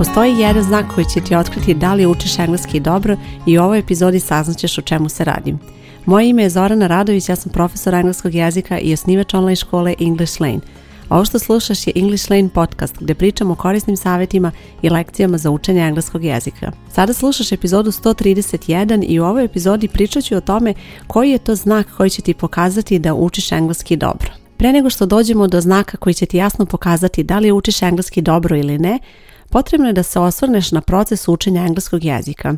Postoji jedan znak koji će ti otkriti da li učiš engleski dobro i u ovoj epizodi saznaćeš o čemu se radi. Moje ime je Zorana Radović, ja sam profesor engleskog jezika i osnivač online škole English Lane. Ovo što slušaš je English Lane podcast gdje pričam o korisnim savjetima i lekcijama za učenje engleskog jezika. Sada slušaš epizodu 131 i u ovoj epizodi pričat ću o tome koji je to znak koji će ti pokazati da učiš engleski dobro. Pre nego što dođemo do znaka koji će ti jasno pokazati da li učiš engleski dobro ili ne, potrebno je da se osvrneš na proces učenja engleskog jezika.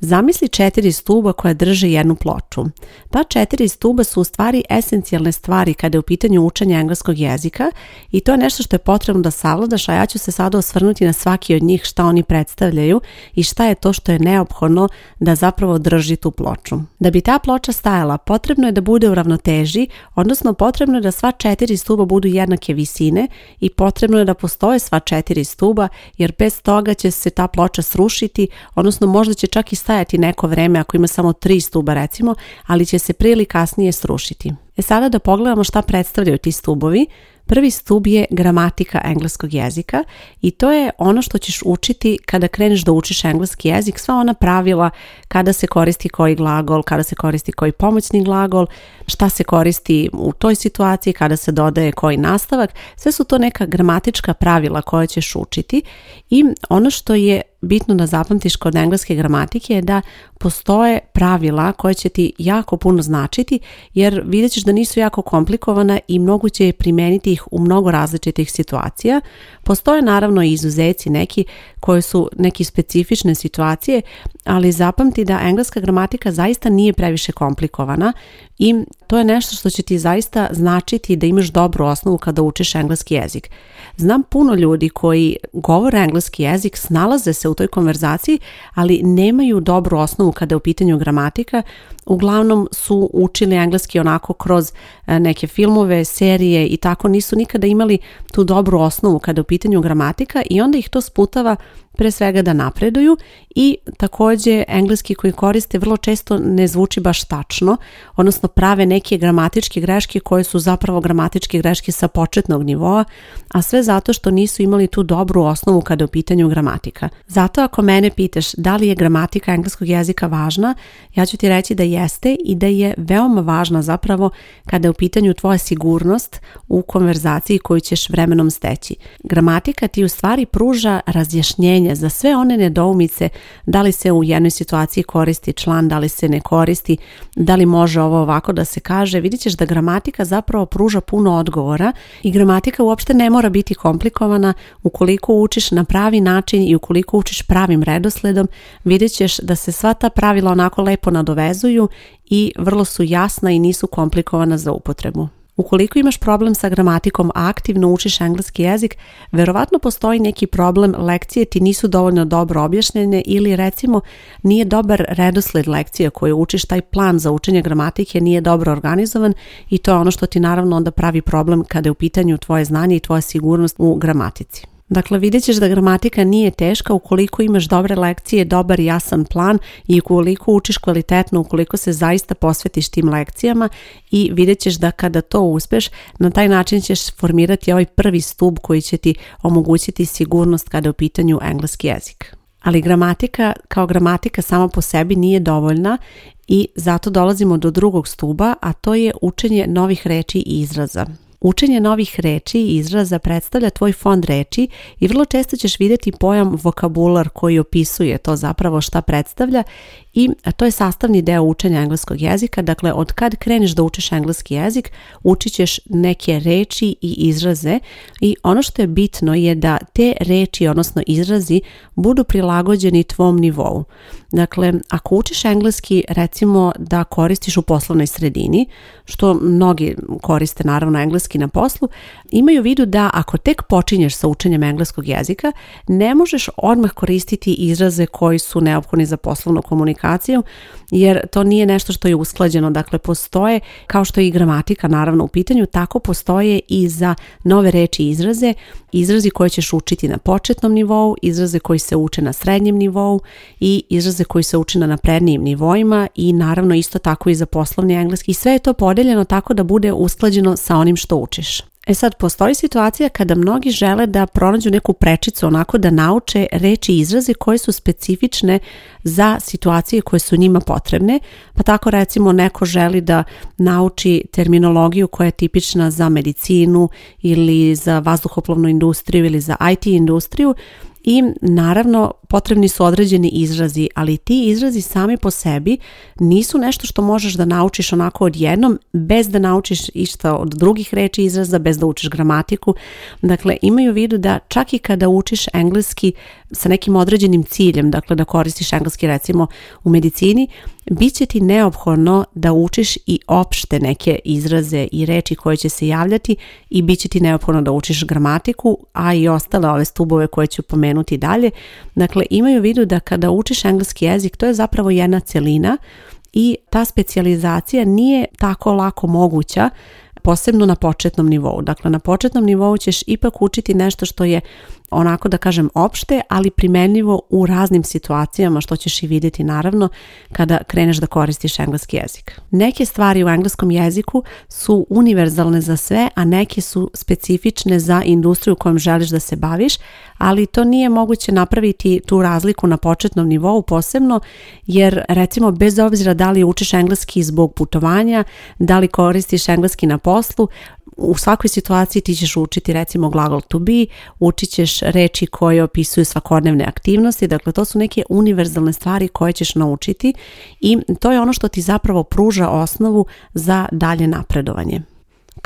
Zamisli četiri stuba koja drže jednu ploču. Ta četiri stuba su u stvari esencijalne stvari kada je u pitanju učenja engleskog jezika i to je nešto što je potrebno da savladaš, a ja ću se sada osvrnuti na svaki od njih šta oni predstavljaju i šta je to što je neophodno da zapravo drži tu ploču. Da bi ta ploča stajala, potrebno je da bude u ravnoteži, odnosno potrebno je da sva četiri stuba budu jednake visine i potrebno je da postoje sva četiri stuba, jer bez toga će se ta ploča srušiti, odnosno možda će čak i ostajati neko vreme ako ima samo tri stuba recimo, ali će se prije ili kasnije srušiti. E sada da pogledamo šta predstavljaju ti stubovi. Prvi stub je gramatika engleskog jezika i to je ono što ćeš učiti kada kreneš da učiš engleski jezik, sva ona pravila kada se koristi koji glagol, kada se koristi koji pomoćni glagol, šta se koristi u toj situaciji, kada se dodaje koji nastavak, sve su to neka gramatička pravila koja ćeš učiti i ono što je bitno da zapamtiš kod engleske gramatike je da postoje pravila koje će ti jako puno značiti jer vidjet ćeš da nisu jako komplikovana i moguće je primijeniti ih u mnogo različitih situacija. Postoje naravno i izuzeci neki koji su neki specifične situacije, ali zapamti da engleska gramatika zaista nije previše komplikovana i to je nešto što će ti zaista značiti da imaš dobru osnovu kada učiš engleski jezik. Znam puno ljudi koji govore engleski jezik, snalaze se u toj konverzaciji, ali nemaju dobru osnovu kada je u pitanju gramatika uglavnom su učili engleski onako kroz e, neke filmove, serije i tako nisu nikada imali tu dobru osnovu kada je u pitanju gramatika i onda ih to sputava pre svega da napreduju i takođe engleski koji koriste vrlo često ne zvuči baš tačno, odnosno prave neke gramatičke greške koje su zapravo gramatičke greške sa početnog nivoa, a sve zato što nisu imali tu dobru osnovu kada je u pitanju gramatika. Zato ako mene pitaš da li je gramatika engleskog jezika važna, ja ću ti reći da je jeste i da je veoma važna zapravo kada je u pitanju tvoja sigurnost u konverzaciji koju ćeš vremenom steći. Gramatika ti u stvari pruža razjašnjenje za sve one nedoumice da li se u jednoj situaciji koristi član, da li se ne koristi, da li može ovo ovako da se kaže. Vidjet ćeš da gramatika zapravo pruža puno odgovora i gramatika uopšte ne mora biti komplikovana ukoliko učiš na pravi način i ukoliko učiš pravim redosledom, vidjet ćeš da se sva ta pravila onako lepo nadovezuju i vrlo su jasna i nisu komplikovana za upotrebu. Ukoliko imaš problem sa gramatikom, a aktivno učiš engleski jezik, verovatno postoji neki problem, lekcije ti nisu dovoljno dobro objašnjene ili recimo nije dobar redosled lekcija koje učiš, taj plan za učenje gramatike nije dobro organizovan i to je ono što ti naravno onda pravi problem kada je u pitanju tvoje znanje i tvoja sigurnost u gramatici. Dakle, vidjet ćeš da gramatika nije teška ukoliko imaš dobre lekcije, dobar jasan plan i ukoliko učiš kvalitetno, ukoliko se zaista posvetiš tim lekcijama i vidjet ćeš da kada to uspeš, na taj način ćeš formirati ovaj prvi stup koji će ti omogućiti sigurnost kada je u pitanju engleski jezik. Ali gramatika kao gramatika sama po sebi nije dovoljna i zato dolazimo do drugog stuba, a to je učenje novih reći i izraza. Učenje novih reči i izraza predstavlja tvoj fond reći i vrlo često ćeš vidjeti pojam vokabular koji opisuje to zapravo šta predstavlja i to je sastavni deo učenja engleskog jezika, dakle od kad kreniš da učiš engleski jezik, učit ćeš neke reči i izraze i ono što je bitno je da te reči, odnosno izrazi, budu prilagođeni tvom nivou. Dakle, ako učiš engleski, recimo da koristiš u poslovnoj sredini, što mnogi koriste naravno engleski na poslu, imaju vidu da ako tek počinješ sa učenjem engleskog jezika, ne možeš odmah koristiti izraze koji su neophodni za poslovnu komunikaciju komunikaciju jer to nije nešto što je usklađeno. Dakle, postoje, kao što je i gramatika naravno u pitanju, tako postoje i za nove reči izraze, izrazi koje ćeš učiti na početnom nivou, izraze koji se uče na srednjem nivou i izraze koji se uče na naprednijim nivoima i naravno isto tako i za poslovni engleski. I sve je to podeljeno tako da bude usklađeno sa onim što učiš. E sad, postoji situacija kada mnogi žele da pronađu neku prečicu onako da nauče reći i izraze koji su specifične za situacije koje su njima potrebne. Pa tako recimo neko želi da nauči terminologiju koja je tipična za medicinu ili za vazduhoplovnu industriju ili za IT industriju, i naravno potrebni su određeni izrazi, ali ti izrazi sami po sebi nisu nešto što možeš da naučiš onako odjednom bez da naučiš išta od drugih reči izraza, bez da učiš gramatiku. Dakle, imaju u vidu da čak i kada učiš engleski sa nekim određenim ciljem, dakle da koristiš engleski recimo u medicini, će ti neophodno da učiš i opšte neke izraze i reči koje će se javljati i bit će ti neophodno da učiš gramatiku, a i ostale ove stubove koje ću pomenuti dalje. Dakle, imaju vidu da kada učiš engleski jezik, to je zapravo jedna celina i ta specijalizacija nije tako lako moguća posebno na početnom nivou. Dakle, na početnom nivou ćeš ipak učiti nešto što je onako da kažem opšte, ali primenljivo u raznim situacijama što ćeš i vidjeti naravno kada kreneš da koristiš engleski jezik. Neke stvari u engleskom jeziku su univerzalne za sve, a neke su specifične za industriju kojom želiš da se baviš, ali to nije moguće napraviti tu razliku na početnom nivou posebno, jer recimo bez obzira da li učiš engleski zbog putovanja, da li koristiš engleski na poslu, u svakoj situaciji ti ćeš učiti recimo glagol to be, učit ćeš reči koje opisuju svakodnevne aktivnosti, dakle to su neke univerzalne stvari koje ćeš naučiti i to je ono što ti zapravo pruža osnovu za dalje napredovanje.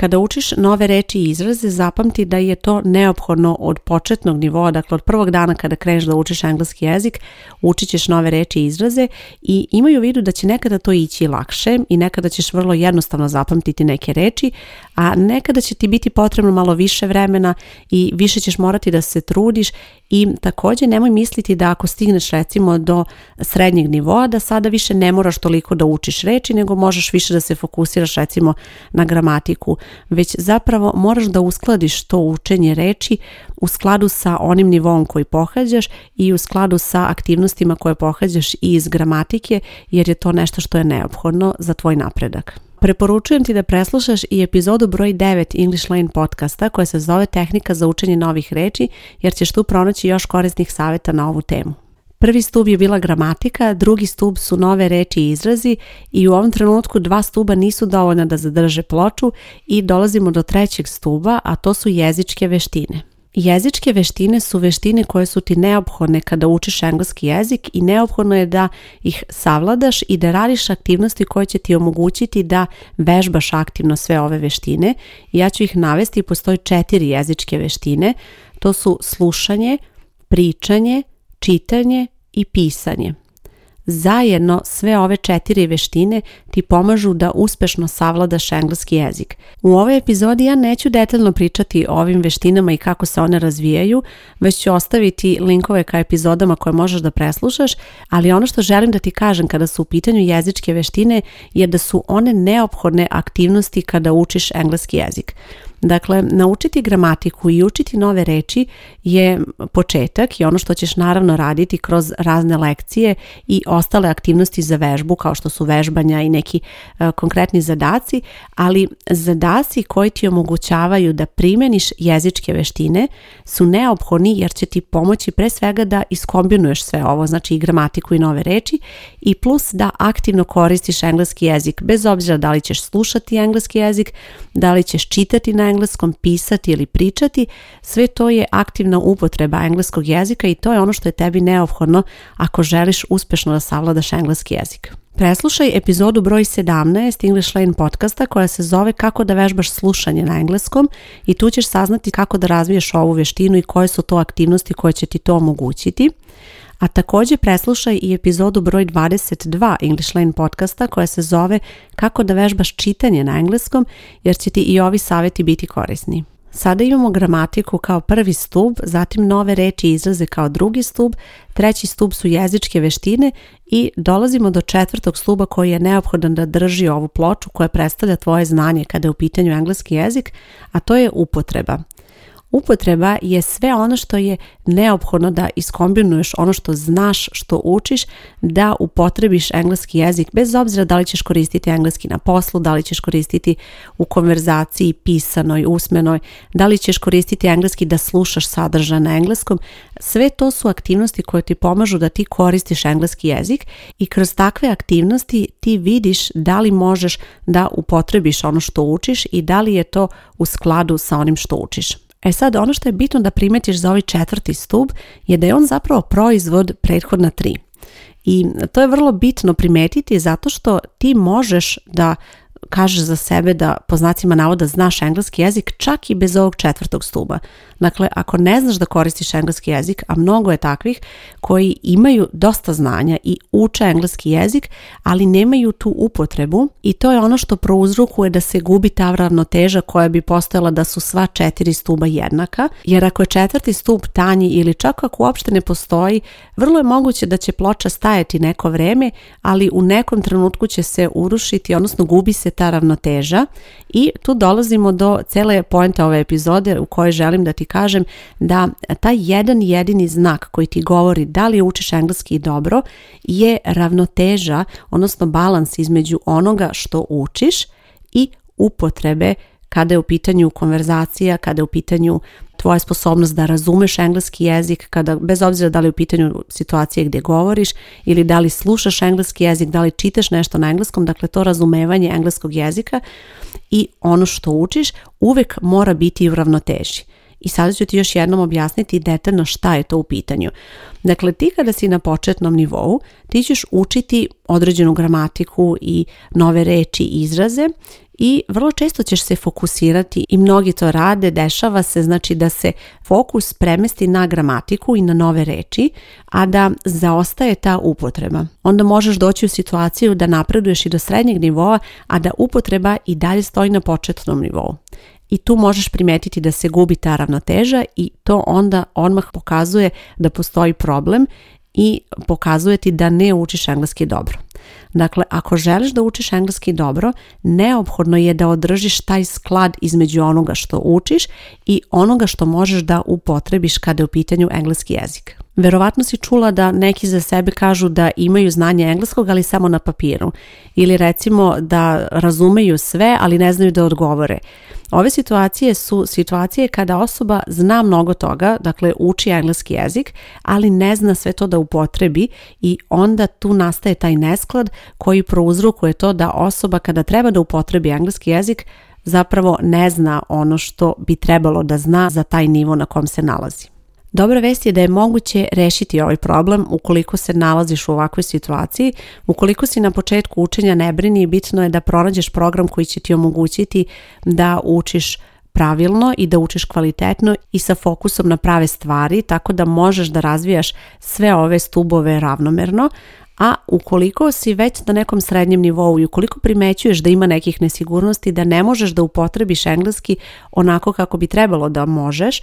Kada učiš nove reči i izraze, zapamti da je to neophodno od početnog nivoa, dakle od prvog dana kada kreneš da učiš engleski jezik, učit ćeš nove reči i izraze i imaju u vidu da će nekada to ići lakše i nekada ćeš vrlo jednostavno zapamtiti neke reči, a nekada će ti biti potrebno malo više vremena i više ćeš morati da se trudiš i također nemoj misliti da ako stigneš recimo do srednjeg nivoa da sada više ne moraš toliko da učiš reči nego možeš više da se fokusiraš recimo na gramatiku već zapravo moraš da uskladiš to učenje reči u skladu sa onim nivom koji pohađaš i u skladu sa aktivnostima koje pohađaš i iz gramatike, jer je to nešto što je neophodno za tvoj napredak. Preporučujem ti da preslušaš i epizodu broj 9 English Lane podcasta koja se zove Tehnika za učenje novih reči jer ćeš tu pronaći još korisnih savjeta na ovu temu. Prvi stup je bila gramatika, drugi stup su nove reči i izrazi i u ovom trenutku dva stuba nisu dovoljna da zadrže ploču i dolazimo do trećeg stuba, a to su jezičke veštine. Jezičke veštine su veštine koje su ti neophodne kada učiš engleski jezik i neophodno je da ih savladaš i da radiš aktivnosti koje će ti omogućiti da vežbaš aktivno sve ove veštine. Ja ću ih navesti, postoje četiri jezičke veštine. To su slušanje, pričanje, čitanje i pisanje. Zajedno sve ove četiri veštine ti pomažu da uspešno savladaš engleski jezik. U ovoj epizodi ja neću detaljno pričati o ovim veštinama i kako se one razvijaju, već ću ostaviti linkove ka epizodama koje možeš da preslušaš, ali ono što želim da ti kažem kada su u pitanju jezičke veštine je da su one neophodne aktivnosti kada učiš engleski jezik. Dakle, naučiti gramatiku i učiti nove reči je početak i ono što ćeš naravno raditi kroz razne lekcije i ostale aktivnosti za vežbu kao što su vežbanja i neki e, konkretni zadaci, ali zadaci koji ti omogućavaju da primeniš jezičke veštine su neophodni jer će ti pomoći pre svega da iskombinuješ sve ovo, znači i gramatiku i nove reči i plus da aktivno koristiš engleski jezik bez obzira da li ćeš slušati engleski jezik, da li ćeš čitati na engleskom, pisati ili pričati, sve to je aktivna upotreba engleskog jezika i to je ono što je tebi neophodno ako želiš uspešno da savladaš engleski jezik. Preslušaj epizodu broj 17 English Lane podcasta koja se zove Kako da vežbaš slušanje na engleskom i tu ćeš saznati kako da razviješ ovu vještinu i koje su to aktivnosti koje će ti to omogućiti. A također preslušaj i epizodu broj 22 English Lane podcasta koja se zove Kako da vežbaš čitanje na engleskom jer će ti i ovi savjeti biti korisni. Sada imamo gramatiku kao prvi stup, zatim nove reči i izraze kao drugi stup, treći stup su jezičke veštine i dolazimo do četvrtog stuba koji je neophodan da drži ovu ploču koja predstavlja tvoje znanje kada je u pitanju engleski jezik, a to je upotreba – Upotreba je sve ono što je neophodno da iskombinuješ ono što znaš, što učiš, da upotrebiš engleski jezik bez obzira da li ćeš koristiti engleski na poslu, da li ćeš koristiti u konverzaciji pisanoj, usmenoj, da li ćeš koristiti engleski da slušaš sadržaj na engleskom. Sve to su aktivnosti koje ti pomažu da ti koristiš engleski jezik i kroz takve aktivnosti ti vidiš da li možeš da upotrebiš ono što učiš i da li je to u skladu sa onim što učiš. E sad, ono što je bitno da primetiš za ovaj četvrti stup je da je on zapravo proizvod prethodna tri. I to je vrlo bitno primetiti zato što ti možeš da kažeš za sebe da po znacima navoda znaš engleski jezik čak i bez ovog četvrtog stuba. Dakle, ako ne znaš da koristiš engleski jezik, a mnogo je takvih koji imaju dosta znanja i uče engleski jezik, ali nemaju tu upotrebu i to je ono što prouzrukuje da se gubi ta ravnoteža koja bi postojala da su sva četiri stuba jednaka, jer ako je četvrti stup tanji ili čak ako uopšte ne postoji, vrlo je moguće da će ploča stajati neko vreme, ali u nekom trenutku će se urušiti, odnosno gubi se ta ravnoteža i tu dolazimo do cele poenta ove epizode u kojoj želim da ti kažem da taj jedan jedini znak koji ti govori da li učiš engleski dobro je ravnoteža, odnosno balans između onoga što učiš i upotrebe kada je u pitanju konverzacija, kada je u pitanju tvoja sposobnost da razumeš engleski jezik kada bez obzira da li u pitanju situacije gdje govoriš ili da li slušaš engleski jezik, da li čitaš nešto na engleskom, dakle to razumevanje engleskog jezika i ono što učiš uvek mora biti u ravnoteži. I sada ću ti još jednom objasniti detaljno šta je to u pitanju. Dakle, ti kada si na početnom nivou, ti ćeš učiti određenu gramatiku i nove reči i izraze i vrlo često ćeš se fokusirati i mnogi to rade, dešava se znači da se fokus premesti na gramatiku i na nove reči, a da zaostaje ta upotreba. Onda možeš doći u situaciju da napreduješ i do srednjeg nivoa, a da upotreba i dalje stoji na početnom nivou i tu možeš primetiti da se gubi ta ravnoteža i to onda odmah pokazuje da postoji problem i pokazuje ti da ne učiš engleski dobro. Dakle, ako želiš da učiš engleski dobro, neophodno je da održiš taj sklad između onoga što učiš i onoga što možeš da upotrebiš kada je u pitanju engleski jezik. Verovatno si čula da neki za sebe kažu da imaju znanje engleskog, ali samo na papiru. Ili recimo da razumeju sve, ali ne znaju da odgovore. Ove situacije su situacije kada osoba zna mnogo toga, dakle uči engleski jezik, ali ne zna sve to da upotrebi i onda tu nastaje taj nesklad koji prouzrokuje to da osoba kada treba da upotrebi engleski jezik zapravo ne zna ono što bi trebalo da zna za taj nivo na kom se nalazi. Dobra vest je da je moguće rešiti ovaj problem ukoliko se nalaziš u ovakvoj situaciji. Ukoliko si na početku učenja ne brini, bitno je da pronađeš program koji će ti omogućiti da učiš pravilno i da učiš kvalitetno i sa fokusom na prave stvari, tako da možeš da razvijaš sve ove stubove ravnomerno a ukoliko si već na nekom srednjem nivou i ukoliko primećuješ da ima nekih nesigurnosti, da ne možeš da upotrebiš engleski onako kako bi trebalo da možeš,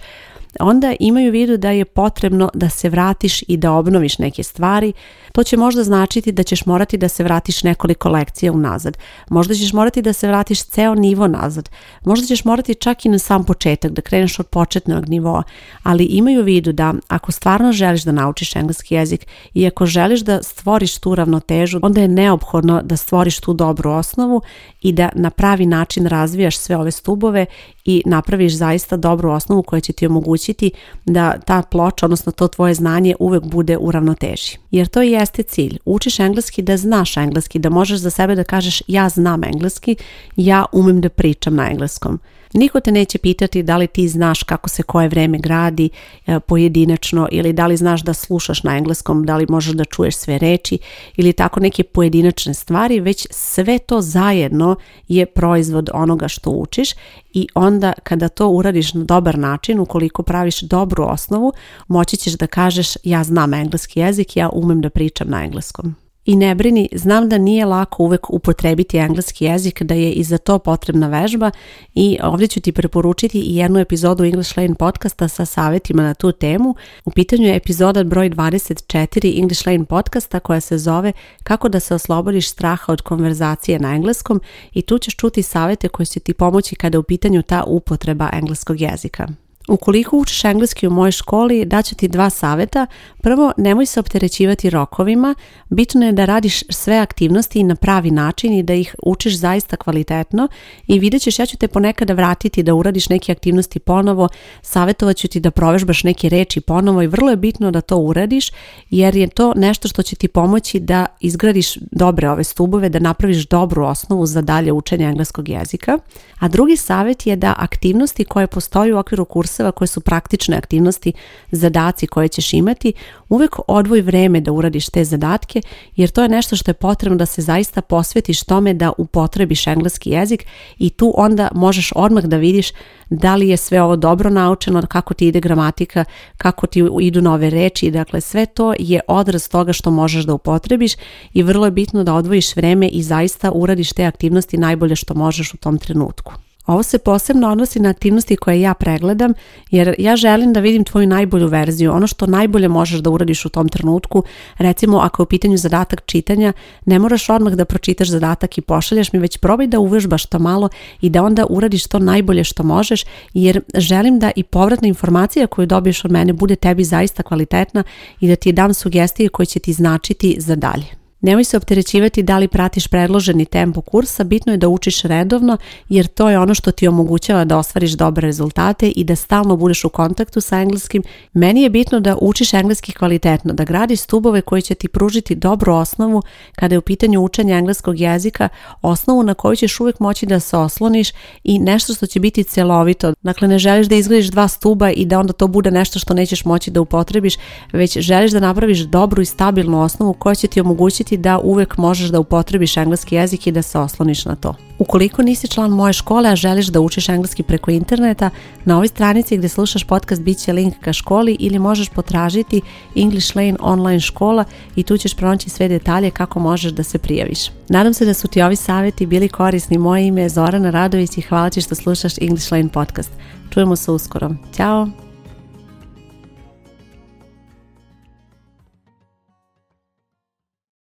onda imaju u vidu da je potrebno da se vratiš i da obnoviš neke stvari. To će možda značiti da ćeš morati da se vratiš nekoliko lekcija unazad. Možda ćeš morati da se vratiš ceo nivo nazad. Možda ćeš morati čak i na sam početak da kreneš od početnog nivoa, ali imaju u vidu da ako stvarno želiš da naučiš engleski jezik i ako želiš da stvoriš tu ravnotežu, onda je neophodno da stvoriš tu dobru osnovu i da na pravi način razvijaš sve ove stubove i napraviš zaista dobru osnovu koja će ti omogućiti da ta ploča, odnosno to tvoje znanje uvek bude u ravnoteži. Jer to i jeste cilj. Učiš engleski da znaš engleski, da možeš za sebe da kažeš ja znam engleski, ja umem da pričam na engleskom. Niko te neće pitati da li ti znaš kako se koje vreme gradi e, pojedinačno ili da li znaš da slušaš na engleskom, da li možeš da čuješ sve reči ili tako neke pojedinačne stvari, već sve to zajedno je proizvod onoga što učiš i on onda kada to uradiš na dobar način, ukoliko praviš dobru osnovu, moći ćeš da kažeš ja znam engleski jezik, ja umem da pričam na engleskom. I ne brini, znam da nije lako uvek upotrebiti engleski jezik, da je i za to potrebna vežba i ovdje ću ti preporučiti i jednu epizodu English Lane podcasta sa savjetima na tu temu. U pitanju je epizoda broj 24 English Lane podcasta koja se zove Kako da se oslobodiš straha od konverzacije na engleskom i tu ćeš čuti savjete koje će ti pomoći kada je u pitanju ta upotreba engleskog jezika. Ukoliko učiš engleski u mojoj školi, daću ti dva saveta. Prvo, nemoj se opterećivati rokovima. Bitno je da radiš sve aktivnosti na pravi način i da ih učiš zaista kvalitetno i vidjet ćeš, ja ću te ponekada vratiti da uradiš neke aktivnosti ponovo, savjetovat ću ti da provežbaš neke reči ponovo i vrlo je bitno da to uradiš jer je to nešto što će ti pomoći da izgradiš dobre ove stubove, da napraviš dobru osnovu za dalje učenje engleskog jezika. A drugi savjet je da aktivnosti koje postoje u okviru kursa koje su praktične aktivnosti, zadaci koje ćeš imati, uvijek odvoj vreme da uradiš te zadatke jer to je nešto što je potrebno da se zaista posvetiš tome da upotrebiš engleski jezik i tu onda možeš odmah da vidiš da li je sve ovo dobro naučeno, kako ti ide gramatika, kako ti idu nove reči, dakle sve to je odraz toga što možeš da upotrebiš i vrlo je bitno da odvojiš vreme i zaista uradiš te aktivnosti najbolje što možeš u tom trenutku. Ovo se posebno odnosi na aktivnosti koje ja pregledam, jer ja želim da vidim tvoju najbolju verziju, ono što najbolje možeš da uradiš u tom trenutku. Recimo, ako je u pitanju zadatak čitanja, ne moraš odmah da pročitaš zadatak i pošalješ mi, već probaj da uvežbaš to malo i da onda uradiš to najbolje što možeš, jer želim da i povratna informacija koju dobiješ od mene bude tebi zaista kvalitetna i da ti dam sugestije koje će ti značiti za dalje. Nemoj se opterećivati da li pratiš predloženi tempo kursa, bitno je da učiš redovno jer to je ono što ti omogućava da ostvariš dobre rezultate i da stalno budeš u kontaktu sa engleskim. Meni je bitno da učiš engleski kvalitetno, da gradiš stubove koji će ti pružiti dobru osnovu kada je u pitanju učenja engleskog jezika, osnovu na koju ćeš uvijek moći da se osloniš i nešto što će biti celovito. Dakle, ne želiš da izgradiš dva stuba i da onda to bude nešto što nećeš moći da upotrebiš, već želiš da napraviš dobru i stabilnu osnovu koja će ti omogućiti da uvek možeš da upotrebiš engleski jezik i da se osloniš na to. Ukoliko nisi član moje škole, a želiš da učiš engleski preko interneta, na ovoj stranici gdje slušaš podcast bit će link ka školi ili možeš potražiti English Lane online škola i tu ćeš pronaći sve detalje kako možeš da se prijaviš. Nadam se da su ti ovi savjeti bili korisni. Moje ime je Zorana Radović i hvala ti što slušaš English Lane podcast. Čujemo se uskoro. Ćao!